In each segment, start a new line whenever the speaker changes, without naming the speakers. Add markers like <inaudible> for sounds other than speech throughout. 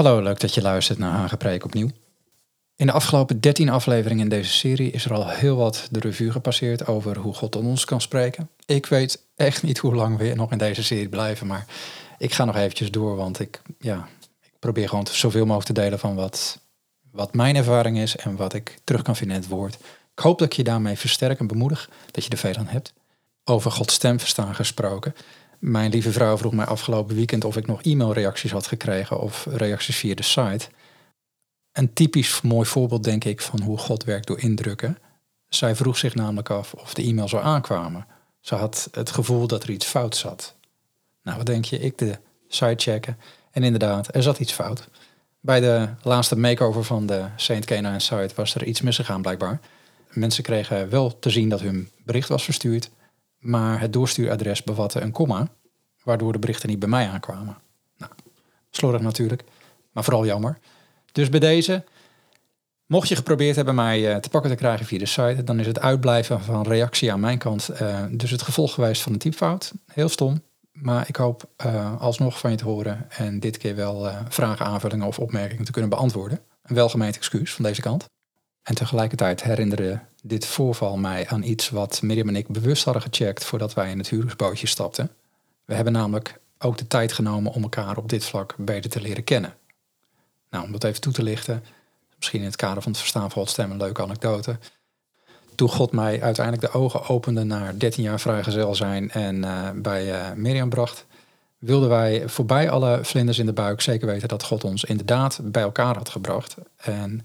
Hallo, leuk dat je luistert naar Hagepreek opnieuw. In de afgelopen 13 afleveringen in deze serie is er al heel wat de revue gepasseerd over hoe God tot ons kan spreken. Ik weet echt niet hoe lang we nog in deze serie blijven, maar ik ga nog eventjes door, want ik, ja, ik probeer gewoon zoveel mogelijk te delen van wat, wat mijn ervaring is en wat ik terug kan vinden in het woord. Ik hoop dat ik je daarmee versterk en bemoedig, dat je er veel aan hebt. Over Gods stem verstaan gesproken. Mijn lieve vrouw vroeg mij afgelopen weekend of ik nog e-mailreacties had gekregen of reacties via de site. Een typisch mooi voorbeeld, denk ik, van hoe God werkt door indrukken. Zij vroeg zich namelijk af of de e-mails zo aankwamen. Ze had het gevoel dat er iets fout zat. Nou, wat denk je? Ik de site checken. En inderdaad, er zat iets fout. Bij de laatste makeover van de Saint Canaan site was er iets misgegaan blijkbaar. Mensen kregen wel te zien dat hun bericht was verstuurd, maar het doorstuuradres bevatte een komma, waardoor de berichten niet bij mij aankwamen. Nou, slordig natuurlijk, maar vooral jammer. Dus bij deze, mocht je geprobeerd hebben mij eh, te pakken te krijgen via de site, dan is het uitblijven van reactie aan mijn kant uh, dus het gevolg geweest van een typfout. Heel stom, maar ik hoop uh, alsnog van je te horen en dit keer wel vragen, aanvullingen of opmerkingen te kunnen beantwoorden. Een welgemeend excuus van deze kant. En tegelijkertijd herinnerde dit voorval mij aan iets wat Miriam en ik bewust hadden gecheckt voordat wij in het huurdersbootje stapten. We hebben namelijk ook de tijd genomen om elkaar op dit vlak beter te leren kennen. Nou, om dat even toe te lichten, misschien in het kader van het verstaan van stem een leuke anekdote. Toen God mij uiteindelijk de ogen opende naar 13 jaar vrijgezel zijn en uh, bij uh, Mirjam bracht, wilden wij voorbij alle vlinders in de buik zeker weten dat God ons inderdaad bij elkaar had gebracht. En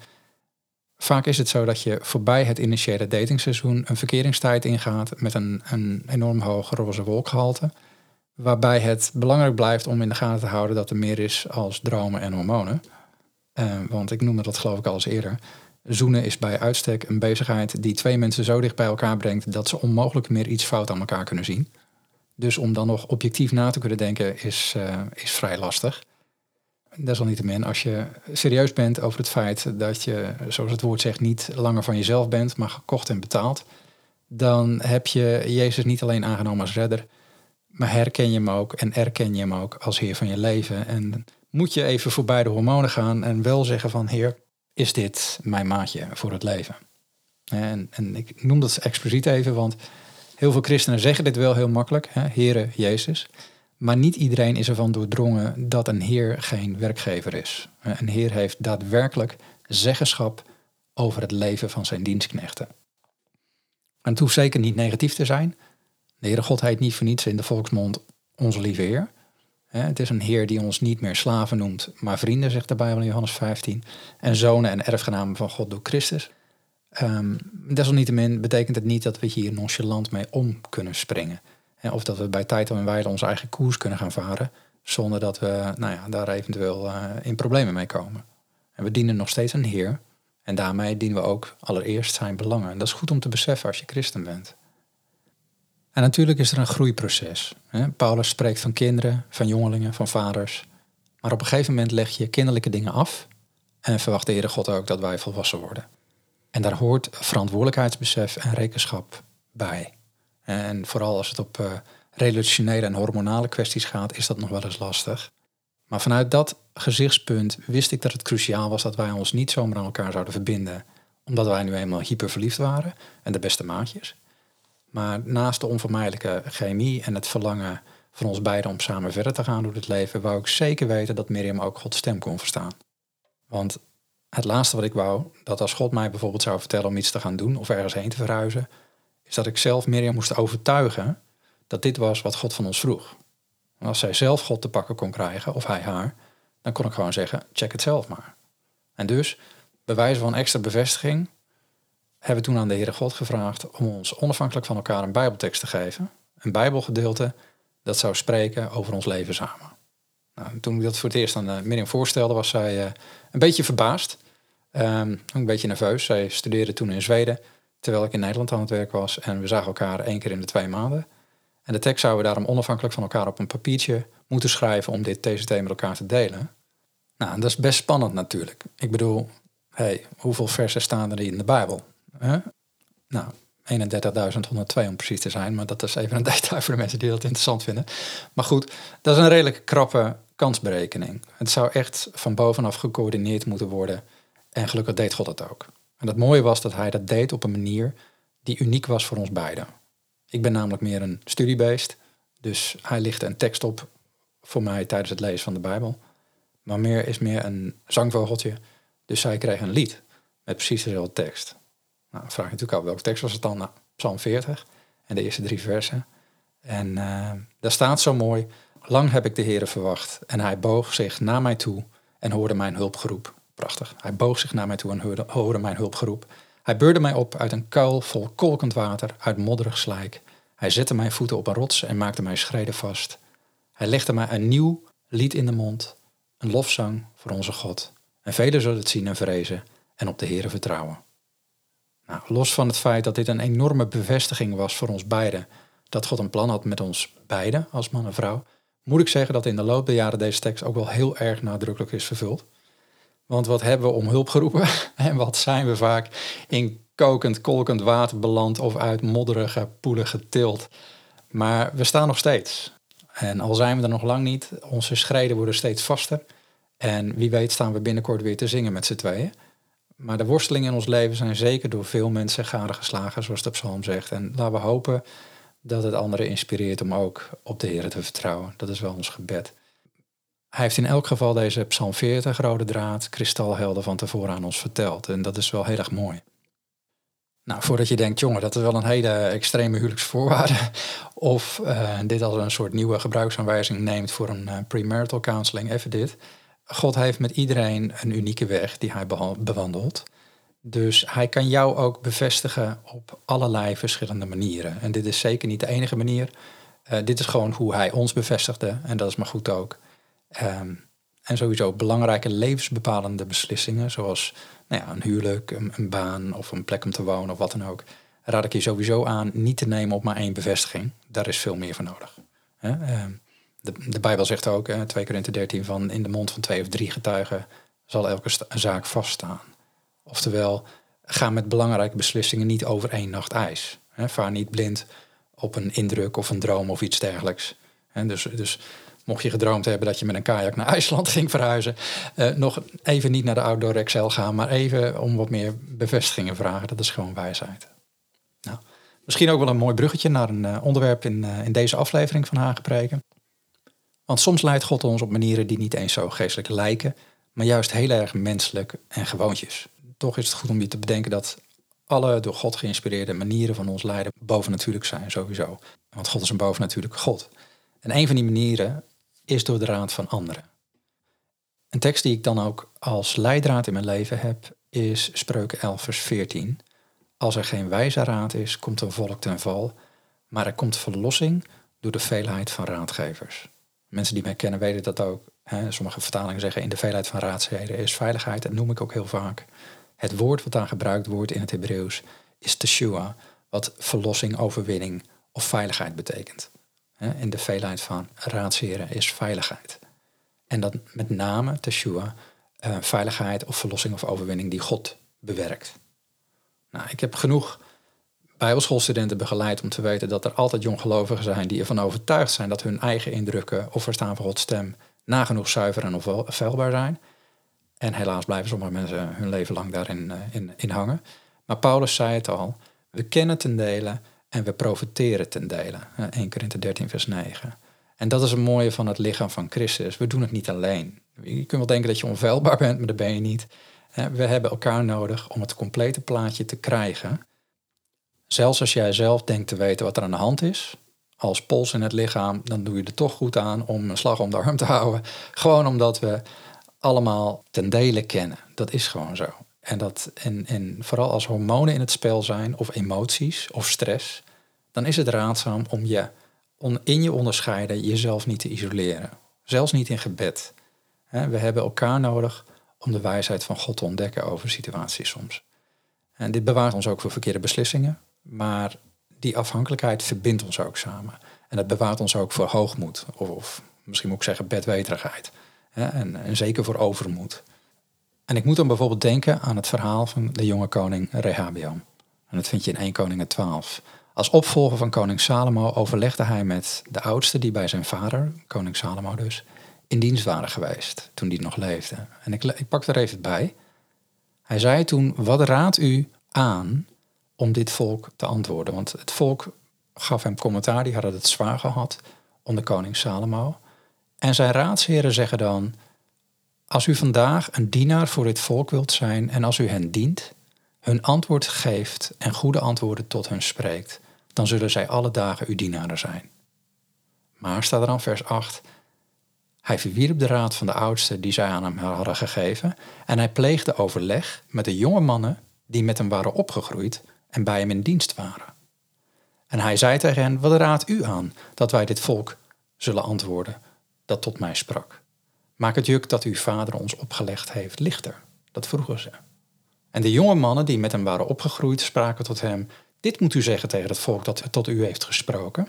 vaak is het zo dat je voorbij het initiële datingseizoen een verkeringstijd ingaat met een, een enorm hoog roze wolkgehalte. Waarbij het belangrijk blijft om in de gaten te houden dat er meer is als dromen en hormonen. Uh, want ik noemde dat geloof ik al eens eerder. Zoenen is bij uitstek een bezigheid die twee mensen zo dicht bij elkaar brengt dat ze onmogelijk meer iets fout aan elkaar kunnen zien. Dus om dan nog objectief na te kunnen denken is, uh, is vrij lastig. Desalniettemin, als je serieus bent over het feit dat je, zoals het woord zegt, niet langer van jezelf bent, maar gekocht en betaald, dan heb je Jezus niet alleen aangenomen als redder, maar herken je hem ook en erken je hem ook als Heer van je leven. En moet je even voorbij de hormonen gaan en wel zeggen van Heer, is dit mijn maatje voor het leven? En, en ik noem dat expliciet even, want heel veel christenen zeggen dit wel heel makkelijk, hè, Heere Jezus. Maar niet iedereen is ervan doordrongen dat een Heer geen werkgever is. Een Heer heeft daadwerkelijk zeggenschap over het leven van zijn dienstknechten. En het hoeft zeker niet negatief te zijn. De Heere God heet niet voor niets in de volksmond onze lieve Heer. Het is een Heer die ons niet meer slaven noemt, maar vrienden, zegt de Bijbel in Johannes 15. En zonen en erfgenamen van God door Christus. Um, desalniettemin betekent het niet dat we hier nonchalant mee om kunnen springen. Of dat we bij tijd en wijle onze eigen koers kunnen gaan varen, zonder dat we nou ja, daar eventueel uh, in problemen mee komen. En we dienen nog steeds een Heer. En daarmee dienen we ook allereerst zijn belangen. En dat is goed om te beseffen als je christen bent. En natuurlijk is er een groeiproces. Paulus spreekt van kinderen, van jongelingen, van vaders. Maar op een gegeven moment leg je kinderlijke dingen af en verwacht de Heere God ook dat wij volwassen worden. En daar hoort verantwoordelijkheidsbesef en rekenschap bij. En vooral als het op uh, relationele en hormonale kwesties gaat, is dat nog wel eens lastig. Maar vanuit dat gezichtspunt wist ik dat het cruciaal was dat wij ons niet zomaar aan elkaar zouden verbinden, omdat wij nu eenmaal hyperverliefd waren en de beste maatjes. Maar naast de onvermijdelijke chemie en het verlangen van ons beiden om samen verder te gaan door het leven, wou ik zeker weten dat Miriam ook Gods stem kon verstaan. Want het laatste wat ik wou, dat als God mij bijvoorbeeld zou vertellen om iets te gaan doen of ergens heen te verhuizen, is dat ik zelf Miriam moest overtuigen dat dit was wat God van ons vroeg. En als zij zelf God te pakken kon krijgen, of hij haar, dan kon ik gewoon zeggen, check het zelf maar. En dus, bij wijze van extra bevestiging, hebben we toen aan de Heere God gevraagd om ons onafhankelijk van elkaar een Bijbeltekst te geven. Een Bijbelgedeelte dat zou spreken over ons leven samen. Nou, toen ik dat voor het eerst aan uh, Mirjam voorstelde, was zij een beetje verbaasd. Um, een beetje nerveus. Zij studeerde toen in Zweden, terwijl ik in Nederland aan het werk was. En we zagen elkaar één keer in de twee maanden. En de tekst zouden we daarom onafhankelijk van elkaar op een papiertje moeten schrijven om dit TCT met elkaar te delen. Nou, dat is best spannend natuurlijk. Ik bedoel, hey, hoeveel versen staan er in de Bijbel? Nou, 31.102 om precies te zijn, maar dat is even een <laughs> detail voor de mensen die dat interessant vinden. Maar goed, dat is een redelijk krappe kansberekening. Het zou echt van bovenaf gecoördineerd moeten worden. En gelukkig deed God dat ook. En het mooie was dat hij dat deed op een manier die uniek was voor ons beiden. Ik ben namelijk meer een studiebeest, dus hij lichtte een tekst op voor mij tijdens het lezen van de Bijbel. Maar meer is meer een zangvogeltje, dus zij kreeg een lied met precies dezelfde tekst. Nou, dan vraag je natuurlijk al welke tekst was het dan? Nou, Psalm 40 en de eerste drie versen. En uh, daar staat zo mooi, lang heb ik de Heere verwacht en hij boog zich naar mij toe en hoorde mijn hulpgeroep. Prachtig. Hij boog zich naar mij toe en hoorde mijn hulpgeroep. Hij beurde mij op uit een kuil vol kolkend water, uit modderig slijk. Hij zette mijn voeten op een rots en maakte mijn schreden vast. Hij legde mij een nieuw lied in de mond, een lofzang voor onze God. En velen zullen het zien en vrezen en op de Heere vertrouwen. Nou, los van het feit dat dit een enorme bevestiging was voor ons beiden, dat God een plan had met ons beiden als man en vrouw, moet ik zeggen dat in de loop der jaren deze tekst ook wel heel erg nadrukkelijk is vervuld. Want wat hebben we om hulp geroepen <laughs> en wat zijn we vaak in kokend, kolkend water beland of uit modderige poelen getild. Maar we staan nog steeds. En al zijn we er nog lang niet, onze schreden worden steeds vaster. En wie weet staan we binnenkort weer te zingen met z'n tweeën. Maar de worstelingen in ons leven zijn zeker door veel mensen gade geslagen, zoals de psalm zegt. En laten we hopen dat het anderen inspireert om ook op de Heer te vertrouwen. Dat is wel ons gebed. Hij heeft in elk geval deze Psalm 40 rode draad, kristalhelden van tevoren aan ons verteld. En dat is wel heel erg mooi. Nou, voordat je denkt, jongen, dat is wel een hele extreme huwelijksvoorwaarde. <laughs> Of uh, dit als een soort nieuwe gebruiksaanwijzing neemt voor een uh, premarital counseling, even dit. God heeft met iedereen een unieke weg die hij bewandelt. Dus hij kan jou ook bevestigen op allerlei verschillende manieren. En dit is zeker niet de enige manier. Uh, dit is gewoon hoe hij ons bevestigde. En dat is maar goed ook. Um, en sowieso belangrijke levensbepalende beslissingen, zoals nou ja, een huwelijk, een, een, baan of een plek om te wonen of wat dan ook, raad ik je sowieso aan niet te nemen op maar één bevestiging. Daar is veel meer voor nodig. Ehm, de, de Bijbel zegt ook, 2 Korinthe 13, van in de mond van twee of drie getuigen zal elke zaak vaststaan. Oftewel, ga met belangrijke beslissingen niet over één nacht ijs. vaar niet blind op een indruk of een droom of iets dergelijks. dus, dus mocht je gedroomd hebben dat je met een kajak naar <laughs> IJsland ging verhuizen, uh, nog even niet naar de Outdoor Excel gaan, maar even om wat meer bevestigingen vragen. Dat is gewoon wijsheid. Nou, misschien ook wel een mooi bruggetje naar een uh, onderwerp in, uh, in deze aflevering van Hagenpreken. Want soms leidt God ons op manieren die niet eens zo geestelijk lijken, maar juist heel erg menselijk en gewoontjes. Toch is het goed om je te bedenken dat alle door God geïnspireerde manieren van ons leiden bovennatuurlijk zijn, sowieso. Want God is een bovennatuurlijke God. En een van die manieren is door de raad van anderen. Een tekst die ik dan ook als leidraad in mijn leven heb, is Spreuken 11, vers 14. Als er geen wijze raad is, komt een volk ten val, maar er komt verlossing door de veelheid van raadgevers. Mensen die mij kennen weten dat ook. Hè, sommige vertalingen zeggen in de veelheid van raadsleden is veiligheid. Dat noem ik ook heel vaak. Het woord wat daar gebruikt wordt in het Hebreeuws is teshua, wat verlossing, overwinning of veiligheid betekent in de veelheid van raadsheren is veiligheid. En dat met name Teshua, uh, veiligheid of verlossing of overwinning die God bewerkt. Nou, ik heb genoeg bijbelschoolstudenten begeleid om te weten dat er altijd jonggelovigen zijn die ervan overtuigd zijn dat hun eigen indrukken of verstaan van Gods stem nagenoeg zuiver en of veilbaar zijn. En helaas blijven sommige mensen hun leven lang daarin uh, in, in hangen. Maar Paulus zei het al, we kennen ten dele en we profiteren ten dele. 1 Korinthe 13 vers 9. En dat is het mooie van het lichaam van Christus. We doen het niet alleen. Je kunt wel denken dat je onveilbaar bent, maar dat ben je niet. We hebben elkaar nodig om het complete plaatje te krijgen. Zelfs als jij zelf denkt te weten wat er aan de hand is, als pols in het lichaam, dan doe je er toch goed aan om een slag om de arm te houden. Gewoon omdat we allemaal ten dele kennen. Dat is gewoon zo. En, dat, en, en vooral als hormonen in het spel zijn, of emoties, of stress, dan is het raadzaam om je in je onderscheiden jezelf niet te isoleren. Zelfs niet in gebed. We hebben elkaar nodig om de wijsheid van God te ontdekken over situaties soms. En dit bewaart ons ook voor verkeerde beslissingen, maar die afhankelijkheid verbindt ons ook samen. En dat bewaart ons ook voor hoogmoed, of, misschien moet ik zeggen bedweterigheid. En zeker voor overmoed. En ik moet dan bijvoorbeeld denken aan het verhaal van de jonge koning Rehabiam. En dat vind je in 1 Koningen 12. Als opvolger van koning Salomo overlegde hij met de oudsten die bij zijn vader, koning Salomo dus, in dienst waren geweest toen die nog leefde. En ik, ik pak er even bij. Hij zei toen, wat raadt u aan om dit volk te antwoorden? Want het volk gaf hem commentaar, die hadden het zwaar gehad onder koning Salomo. En zijn raadsheren zeggen dan, als u vandaag een dienaar voor dit volk wilt zijn en als u hen dient, hun antwoord geeft en goede antwoorden tot hen spreekt, dan zullen zij alle dagen uw dienaren zijn. Maar staat er dan vers 8, hij verwierp de raad van de oudsten die zij aan hem hadden gegeven en hij pleegde overleg met de jonge mannen die met hem waren opgegroeid en bij hem in dienst waren. En hij zei tegen hen, wat raadt u aan dat wij dit volk zullen antwoorden dat tot mij sprak? Maak het juk dat uw vader ons opgelegd heeft lichter. Dat vroegen ze. En de jonge mannen die met hem waren opgegroeid spraken tot hem, dit moet u zeggen tegen het volk dat tot u heeft gesproken.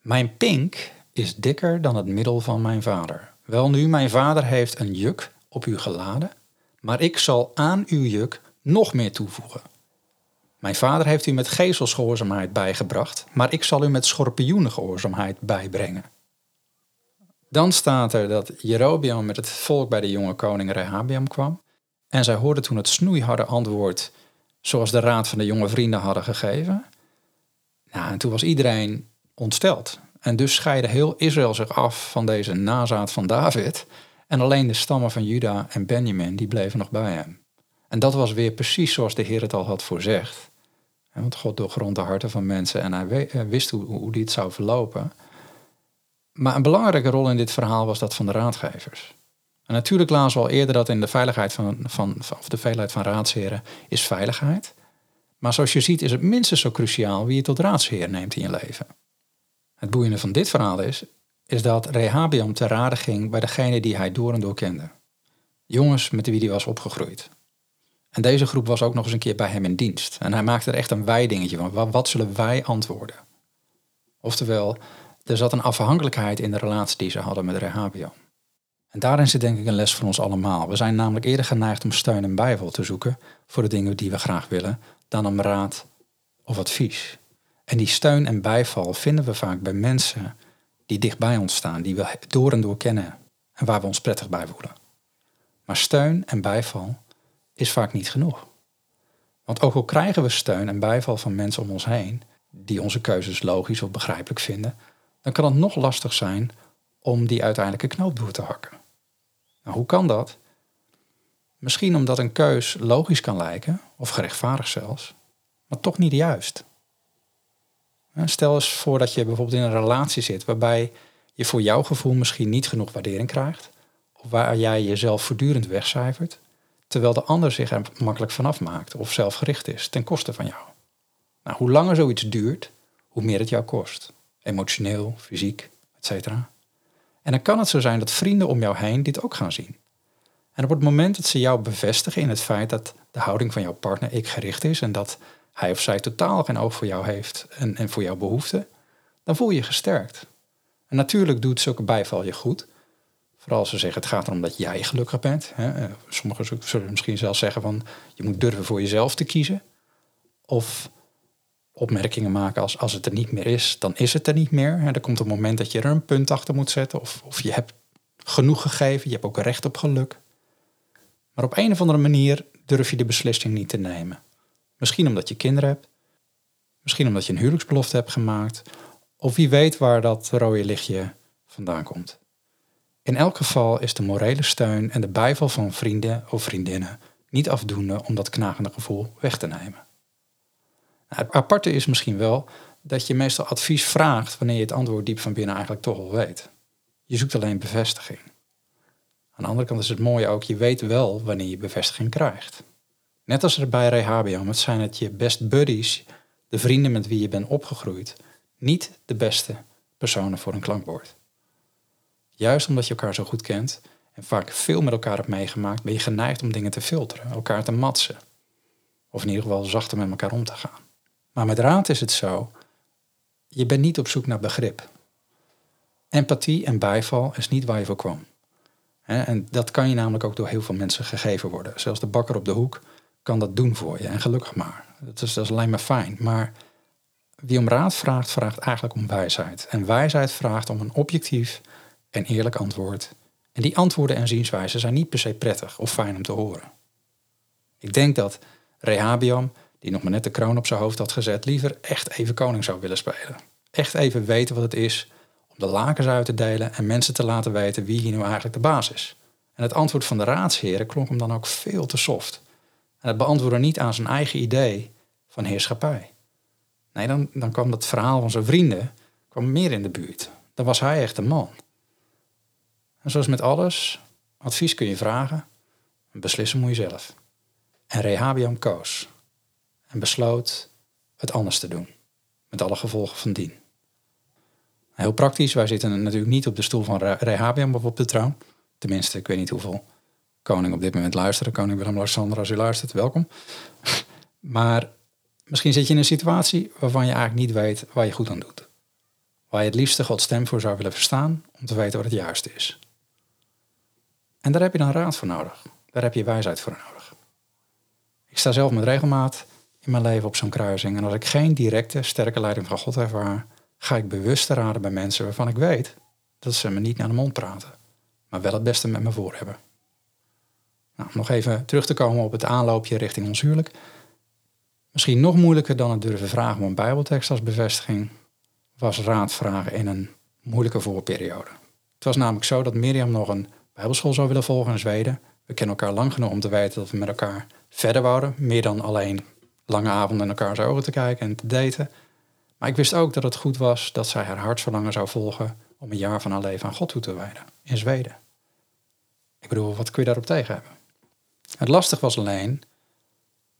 Mijn pink is dikker dan het middel van mijn vader. Welnu, mijn vader heeft een juk op u geladen, maar ik zal aan uw juk nog meer toevoegen. Mijn vader heeft u met gezelsgehoorzaamheid bijgebracht, maar ik zal u met schorpioenengehoorzaamheid bijbrengen. Dan staat er dat Jerobeam met het volk bij de jonge koning Rehabiam kwam. En zij hoorden toen het snoeiharde antwoord zoals de raad van de jonge vrienden hadden gegeven. Nou, en toen was iedereen ontsteld. En dus scheidde heel Israël zich af van deze nazaat van David. En alleen de stammen van Juda en Benjamin, die bleven nog bij hem. En dat was weer precies zoals de Heer het al had voorzegd. Want God doorgrond de harten van mensen en hij wist hoe, hoe dit zou verlopen. Maar een belangrijke rol in dit verhaal was dat van de raadgevers. En natuurlijk lazen we al eerder dat in de veiligheid van, van, of de veelheid van raadsheren is veiligheid. Maar zoals je ziet is het minstens zo cruciaal wie je tot raadsheer neemt in je leven. Het boeiende van dit verhaal is, is dat Rehabiam te raden ging bij degene die hij door en door kende. Jongens met wie hij was opgegroeid. En deze groep was ook nog eens een keer bij hem in dienst. En hij maakte er echt een wij-dingetje van. Wat zullen wij antwoorden? Oftewel, er zat een afhankelijkheid in de relatie die ze hadden met Rehabiam. En daarin zit denk ik een les voor ons allemaal. We zijn namelijk eerder geneigd om steun en bijval te zoeken voor de dingen die we graag willen, dan om raad of advies. En die steun en bijval vinden we vaak bij mensen die dicht bij ons staan, die we door en door kennen en waar we ons prettig bij voelen. Maar steun en bijval is vaak niet genoeg. Want ook al krijgen we steun en bijval van mensen om ons heen, die onze keuzes logisch of begrijpelijk vinden, dan kan het nog lastig zijn om die uiteindelijke knoop door te hakken. Nou, hoe kan dat? Misschien omdat een keus logisch kan lijken, of gerechtvaardigd zelfs, maar toch niet juist. Stel eens voor dat je bijvoorbeeld in een relatie zit waarbij je voor jouw gevoel misschien niet genoeg waardering krijgt, of waar jij jezelf voortdurend wegcijfert, terwijl de ander zich er makkelijk vanaf maakt of zelfgericht is ten koste van jou. Nou, hoe langer zoiets duurt, hoe meer het jou kost emotioneel, fysiek, etc. En dan kan het zo zijn dat vrienden om jou heen dit ook gaan zien. En op het moment dat ze jou bevestigen in het feit dat de houding van jouw partner ik gericht is en dat hij of zij totaal geen oog voor jou heeft en, en voor jouw behoeften, dan voel je je gesterkt. En natuurlijk doet zulke bijval je goed. Vooral als ze zeggen het gaat erom dat jij gelukkig bent. Sommigen zullen misschien zelfs zeggen van je moet durven voor jezelf te kiezen. Of opmerkingen maken als als het er niet meer is, dan is het er niet meer. Er komt een moment dat je er een punt achter moet zetten of, of je hebt genoeg gegeven, je hebt ook recht op geluk. Maar op een of andere manier durf je de beslissing niet te nemen. Misschien omdat je kinderen hebt, misschien omdat je een huwelijksbelofte hebt gemaakt, of wie weet waar dat rode lichtje vandaan komt. In elk geval is de morele steun en de bijval van vrienden of vriendinnen niet afdoende om dat knagende gevoel weg te nemen. Het aparte is misschien wel dat je meestal advies vraagt wanneer je het antwoord diep van binnen eigenlijk toch al weet. Je zoekt alleen bevestiging. Aan de andere kant is het mooie ook, je weet wel wanneer je bevestiging krijgt. Net als er bij Rehabiam, het zijn het je best buddies, de vrienden met wie je bent opgegroeid, niet de beste personen voor een klankbord. Juist omdat je elkaar zo goed kent en vaak veel met elkaar hebt meegemaakt, ben je geneigd om dingen te filteren, elkaar te matsen. Of in ieder geval zachter met elkaar om te gaan. Maar met raad is het zo, je bent niet op zoek naar begrip. Empathie en bijval is niet waar je voor kwam. En dat kan je namelijk ook door heel veel mensen gegeven worden. Zelfs de bakker op de hoek kan dat doen voor je. En gelukkig maar. Dat is, dat is alleen maar fijn. Maar wie om raad vraagt, vraagt eigenlijk om wijsheid. En wijsheid vraagt om een objectief en eerlijk antwoord. En die antwoorden en zienswijzen zijn niet per se prettig of fijn om te horen. Ik denk dat Rehabiam, die nog maar net de kroon op zijn hoofd had gezet, liever echt even koning zou willen spelen. Echt even weten wat het is om de lakens uit te delen en mensen te laten weten wie hier nu eigenlijk de baas is. En het antwoord van de raadsheren klonk hem dan ook veel te soft. En het beantwoordde niet aan zijn eigen idee van heerschappij. Nee, dan, dan kwam dat verhaal van zijn vrienden kwam meer in de buurt. Dan was hij echt de man. En zoals met alles, advies kun je vragen, beslissen moet je zelf. En Rehabiam koos en besloot het anders te doen, met alle gevolgen van dien. Heel praktisch, wij zitten natuurlijk niet op de stoel van Rehabiam of op de troon. Tenminste, ik weet niet hoeveel koning op dit moment luisteren. Koning Willem-Alexander, als u luistert, welkom. <laughs> maar misschien zit je in een situatie waarvan je eigenlijk niet weet waar je goed aan doet. Waar je het liefste Gods stem voor zou willen verstaan om te weten wat het juiste is. En daar heb je dan raad voor nodig. Daar heb je wijsheid voor nodig. Ik sta zelf met regelmaat in mijn leven op zo'n kruising. En als ik geen directe, sterke leiding van God ervaar, ga ik bewust te raden bij mensen waarvan ik weet dat ze me niet naar de mond praten, maar wel het beste met me voor hebben. Nou, nog even terug te komen op het aanloopje richting ons huwelijk. Misschien nog moeilijker dan het durven vragen om een Bijbeltekst als bevestiging, was raad vragen in een moeilijke voorperiode. Het was namelijk zo dat Mirjam nog een bijbelschool zou willen volgen in Zweden. We kennen elkaar lang genoeg om te weten dat we met elkaar verder wouden. Meer dan alleen lange avonden elkaar zijn ogen te kijken en te daten. Maar ik wist ook dat het goed was dat zij haar hartsverlangen zou volgen om een jaar van haar leven aan God toe te wijden in Zweden. Ik bedoel, wat kun je daarop tegen hebben? Het lastig was alleen,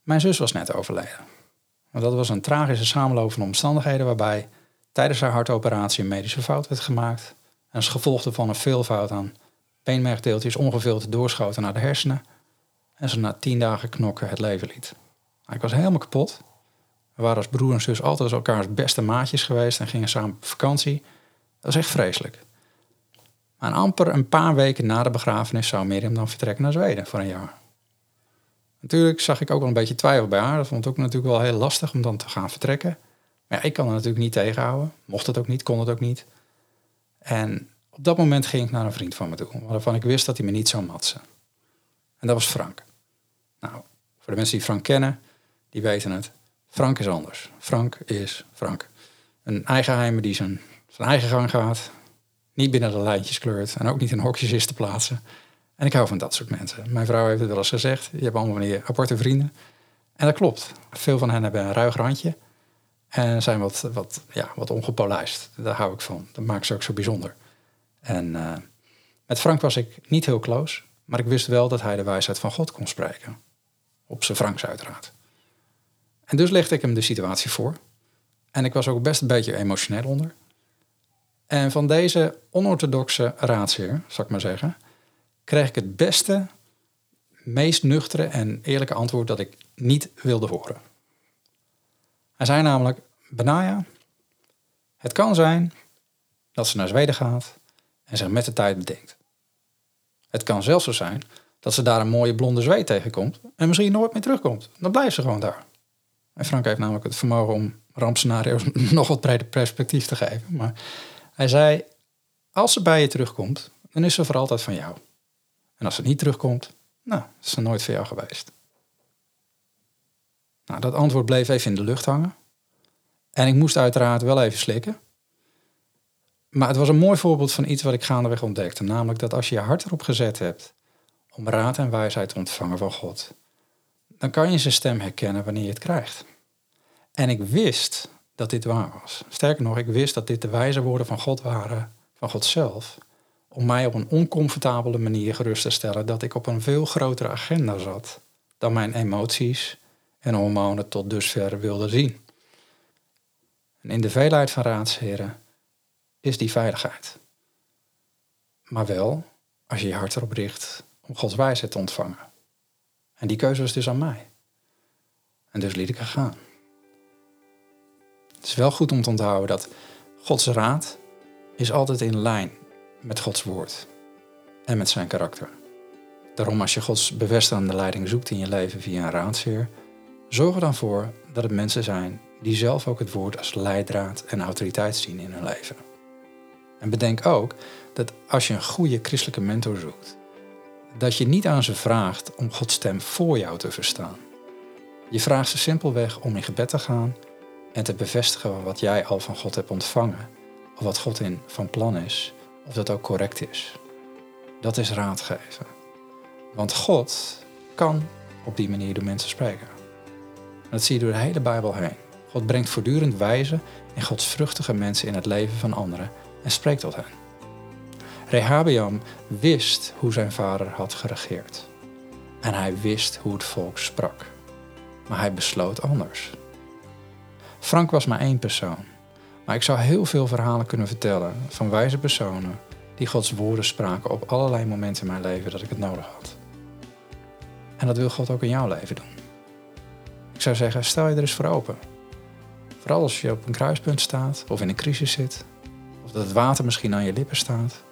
mijn zus was net overleden. Want dat was een tragische samenloop van omstandigheden waarbij tijdens haar hartoperatie een medische fout werd gemaakt. En als gevolg van een veelvoud aan beenmergdeeltjes ongevuld doorschoten naar de hersenen. En ze na tien dagen knokken het leven liet. Ik was helemaal kapot. We waren als broer en zus altijd elkaars beste maatjes geweest en gingen samen op vakantie. Dat was echt vreselijk. Maar amper een paar weken na de begrafenis zou Miriam dan vertrekken naar Zweden voor een jaar. Natuurlijk zag ik ook wel een beetje twijfel bij haar. Dat vond ik ook natuurlijk wel heel lastig om dan te gaan vertrekken. Maar ik kan er natuurlijk niet tegenhouden. Mocht het ook niet, kon het ook niet. En op dat moment ging ik naar een vriend van me toe, waarvan ik wist dat hij me niet zou matsen. En dat was Frank. Nou, voor de mensen die Frank kennen, die weten het. Frank is anders. Frank is Frank. Een eigenheimer die zijn, eigen gang gaat, niet binnen de lijntjes kleurt en ook niet in hokjes is te plaatsen. En ik hou van dat soort mensen. Mijn vrouw heeft het wel eens gezegd, je hebt allemaal van die aparte vrienden. En dat klopt. Veel van hen hebben een ruig randje en zijn wat, wat, ja, wat ongepolijst. Daar hou ik van. Dat maakt ze ook zo bijzonder. En uh, met Frank was ik niet heel close, maar ik wist wel dat hij de wijsheid van God kon spreken. Op zijn Franks uiteraard. En dus legde ik hem de situatie voor. En ik was ook best een beetje emotioneel onder. En van deze onorthodoxe raadsheer, zal ik maar zeggen, kreeg ik het beste, meest nuchtere en eerlijke antwoord dat ik niet wilde horen. Hij zei namelijk: Benaya, het kan zijn dat ze naar Zweden gaat en zich met de tijd bedenkt. Het kan zelfs zo zijn dat ze daar een mooie blonde zweet tegenkomt en misschien nooit meer terugkomt. Dan blijft ze gewoon daar. En Frank heeft namelijk het vermogen om rampscenario's <laughs> nog wat breder perspectief te geven. Maar hij zei, als ze bij je terugkomt, dan is ze voor altijd van jou. En als ze niet terugkomt, nou, is ze nooit voor jou geweest. Nou, dat antwoord bleef even in de lucht hangen. En ik moest uiteraard wel even slikken. Maar het was een mooi voorbeeld van iets wat ik gaandeweg ontdekte. Namelijk dat als je je hart erop gezet hebt om raad en wijsheid te ontvangen van God, dan kan je zijn stem herkennen wanneer je het krijgt. En ik wist dat dit waar was. Sterker nog, ik wist dat dit de wijze woorden van God waren, van God zelf, om mij op een oncomfortabele manier gerust te stellen dat ik op een veel grotere agenda zat dan mijn emoties en hormonen tot dusver wilden zien. En in de veelheid van raadsheren is die veiligheid. Maar wel als je je hart erop richt om Gods wijsheid te ontvangen. En die keuze was dus aan mij. En dus liet ik er gaan. Het is wel goed om te onthouden dat Gods raad is altijd in lijn met Gods woord en met zijn karakter. Daarom als je Gods bevestigende leiding zoekt in je leven via een raadsheer, zorg er dan voor dat het mensen zijn die zelf ook het woord als leidraad en autoriteit zien in hun leven. En bedenk ook dat als je een goede christelijke mentor zoekt, dat je niet aan ze vraagt om Gods stem voor jou te verstaan. Je vraagt ze simpelweg om in gebed te gaan en te bevestigen wat jij al van God hebt ontvangen, of wat God in van plan is, of dat ook correct is. Dat is raadgeven. Want God kan op die manier door mensen spreken. dat zie je door de hele Bijbel heen. God brengt voortdurend wijze en godsvruchtige mensen in het leven van anderen en spreekt tot hen. Rehabeam wist hoe zijn vader had geregeerd. En hij wist hoe het volk sprak. Maar hij besloot anders. Frank was maar één persoon. Maar ik zou heel veel verhalen kunnen vertellen van wijze personen die Gods woorden spraken op allerlei momenten in mijn leven dat ik het nodig had. En dat wil God ook in jouw leven doen. Ik zou zeggen, stel je er eens voor open. Vooral als je op een kruispunt staat of in een crisis zit, of dat het water misschien aan je lippen staat.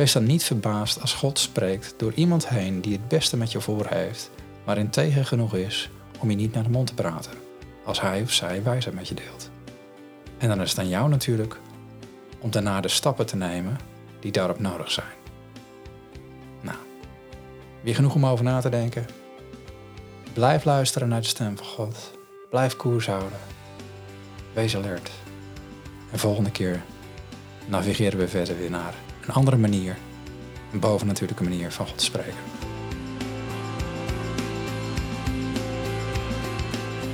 Wees dan niet verbaasd als God spreekt door iemand heen die het beste met je voor heeft, maar integer genoeg is om je niet naar de mond te praten, als hij of zij wijsheid met je deelt. En dan is het aan jou natuurlijk om daarna de stappen te nemen die daarop nodig zijn. Nou, weer genoeg om over na te denken? Blijf luisteren naar de stem van God. Blijf koers houden. Wees alert. En volgende keer navigeren we verder weer naar een andere manier. Een bovennatuurlijke manier van God spreken.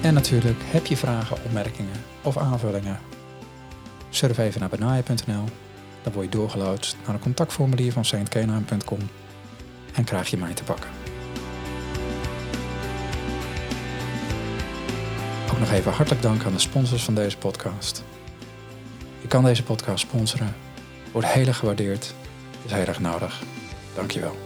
En natuurlijk, heb je vragen, opmerkingen of aanvullingen? Surf even naar benaaien.nl. Dan word je doorgeloodst naar een contactformulier van saintkenaan.com en krijg je mij te pakken. Ook nog even hartelijk dank aan de sponsors van deze podcast. Je kan deze podcast sponsoren. Wordt heel erg gewaardeerd. Is heel erg nodig. Dankjewel.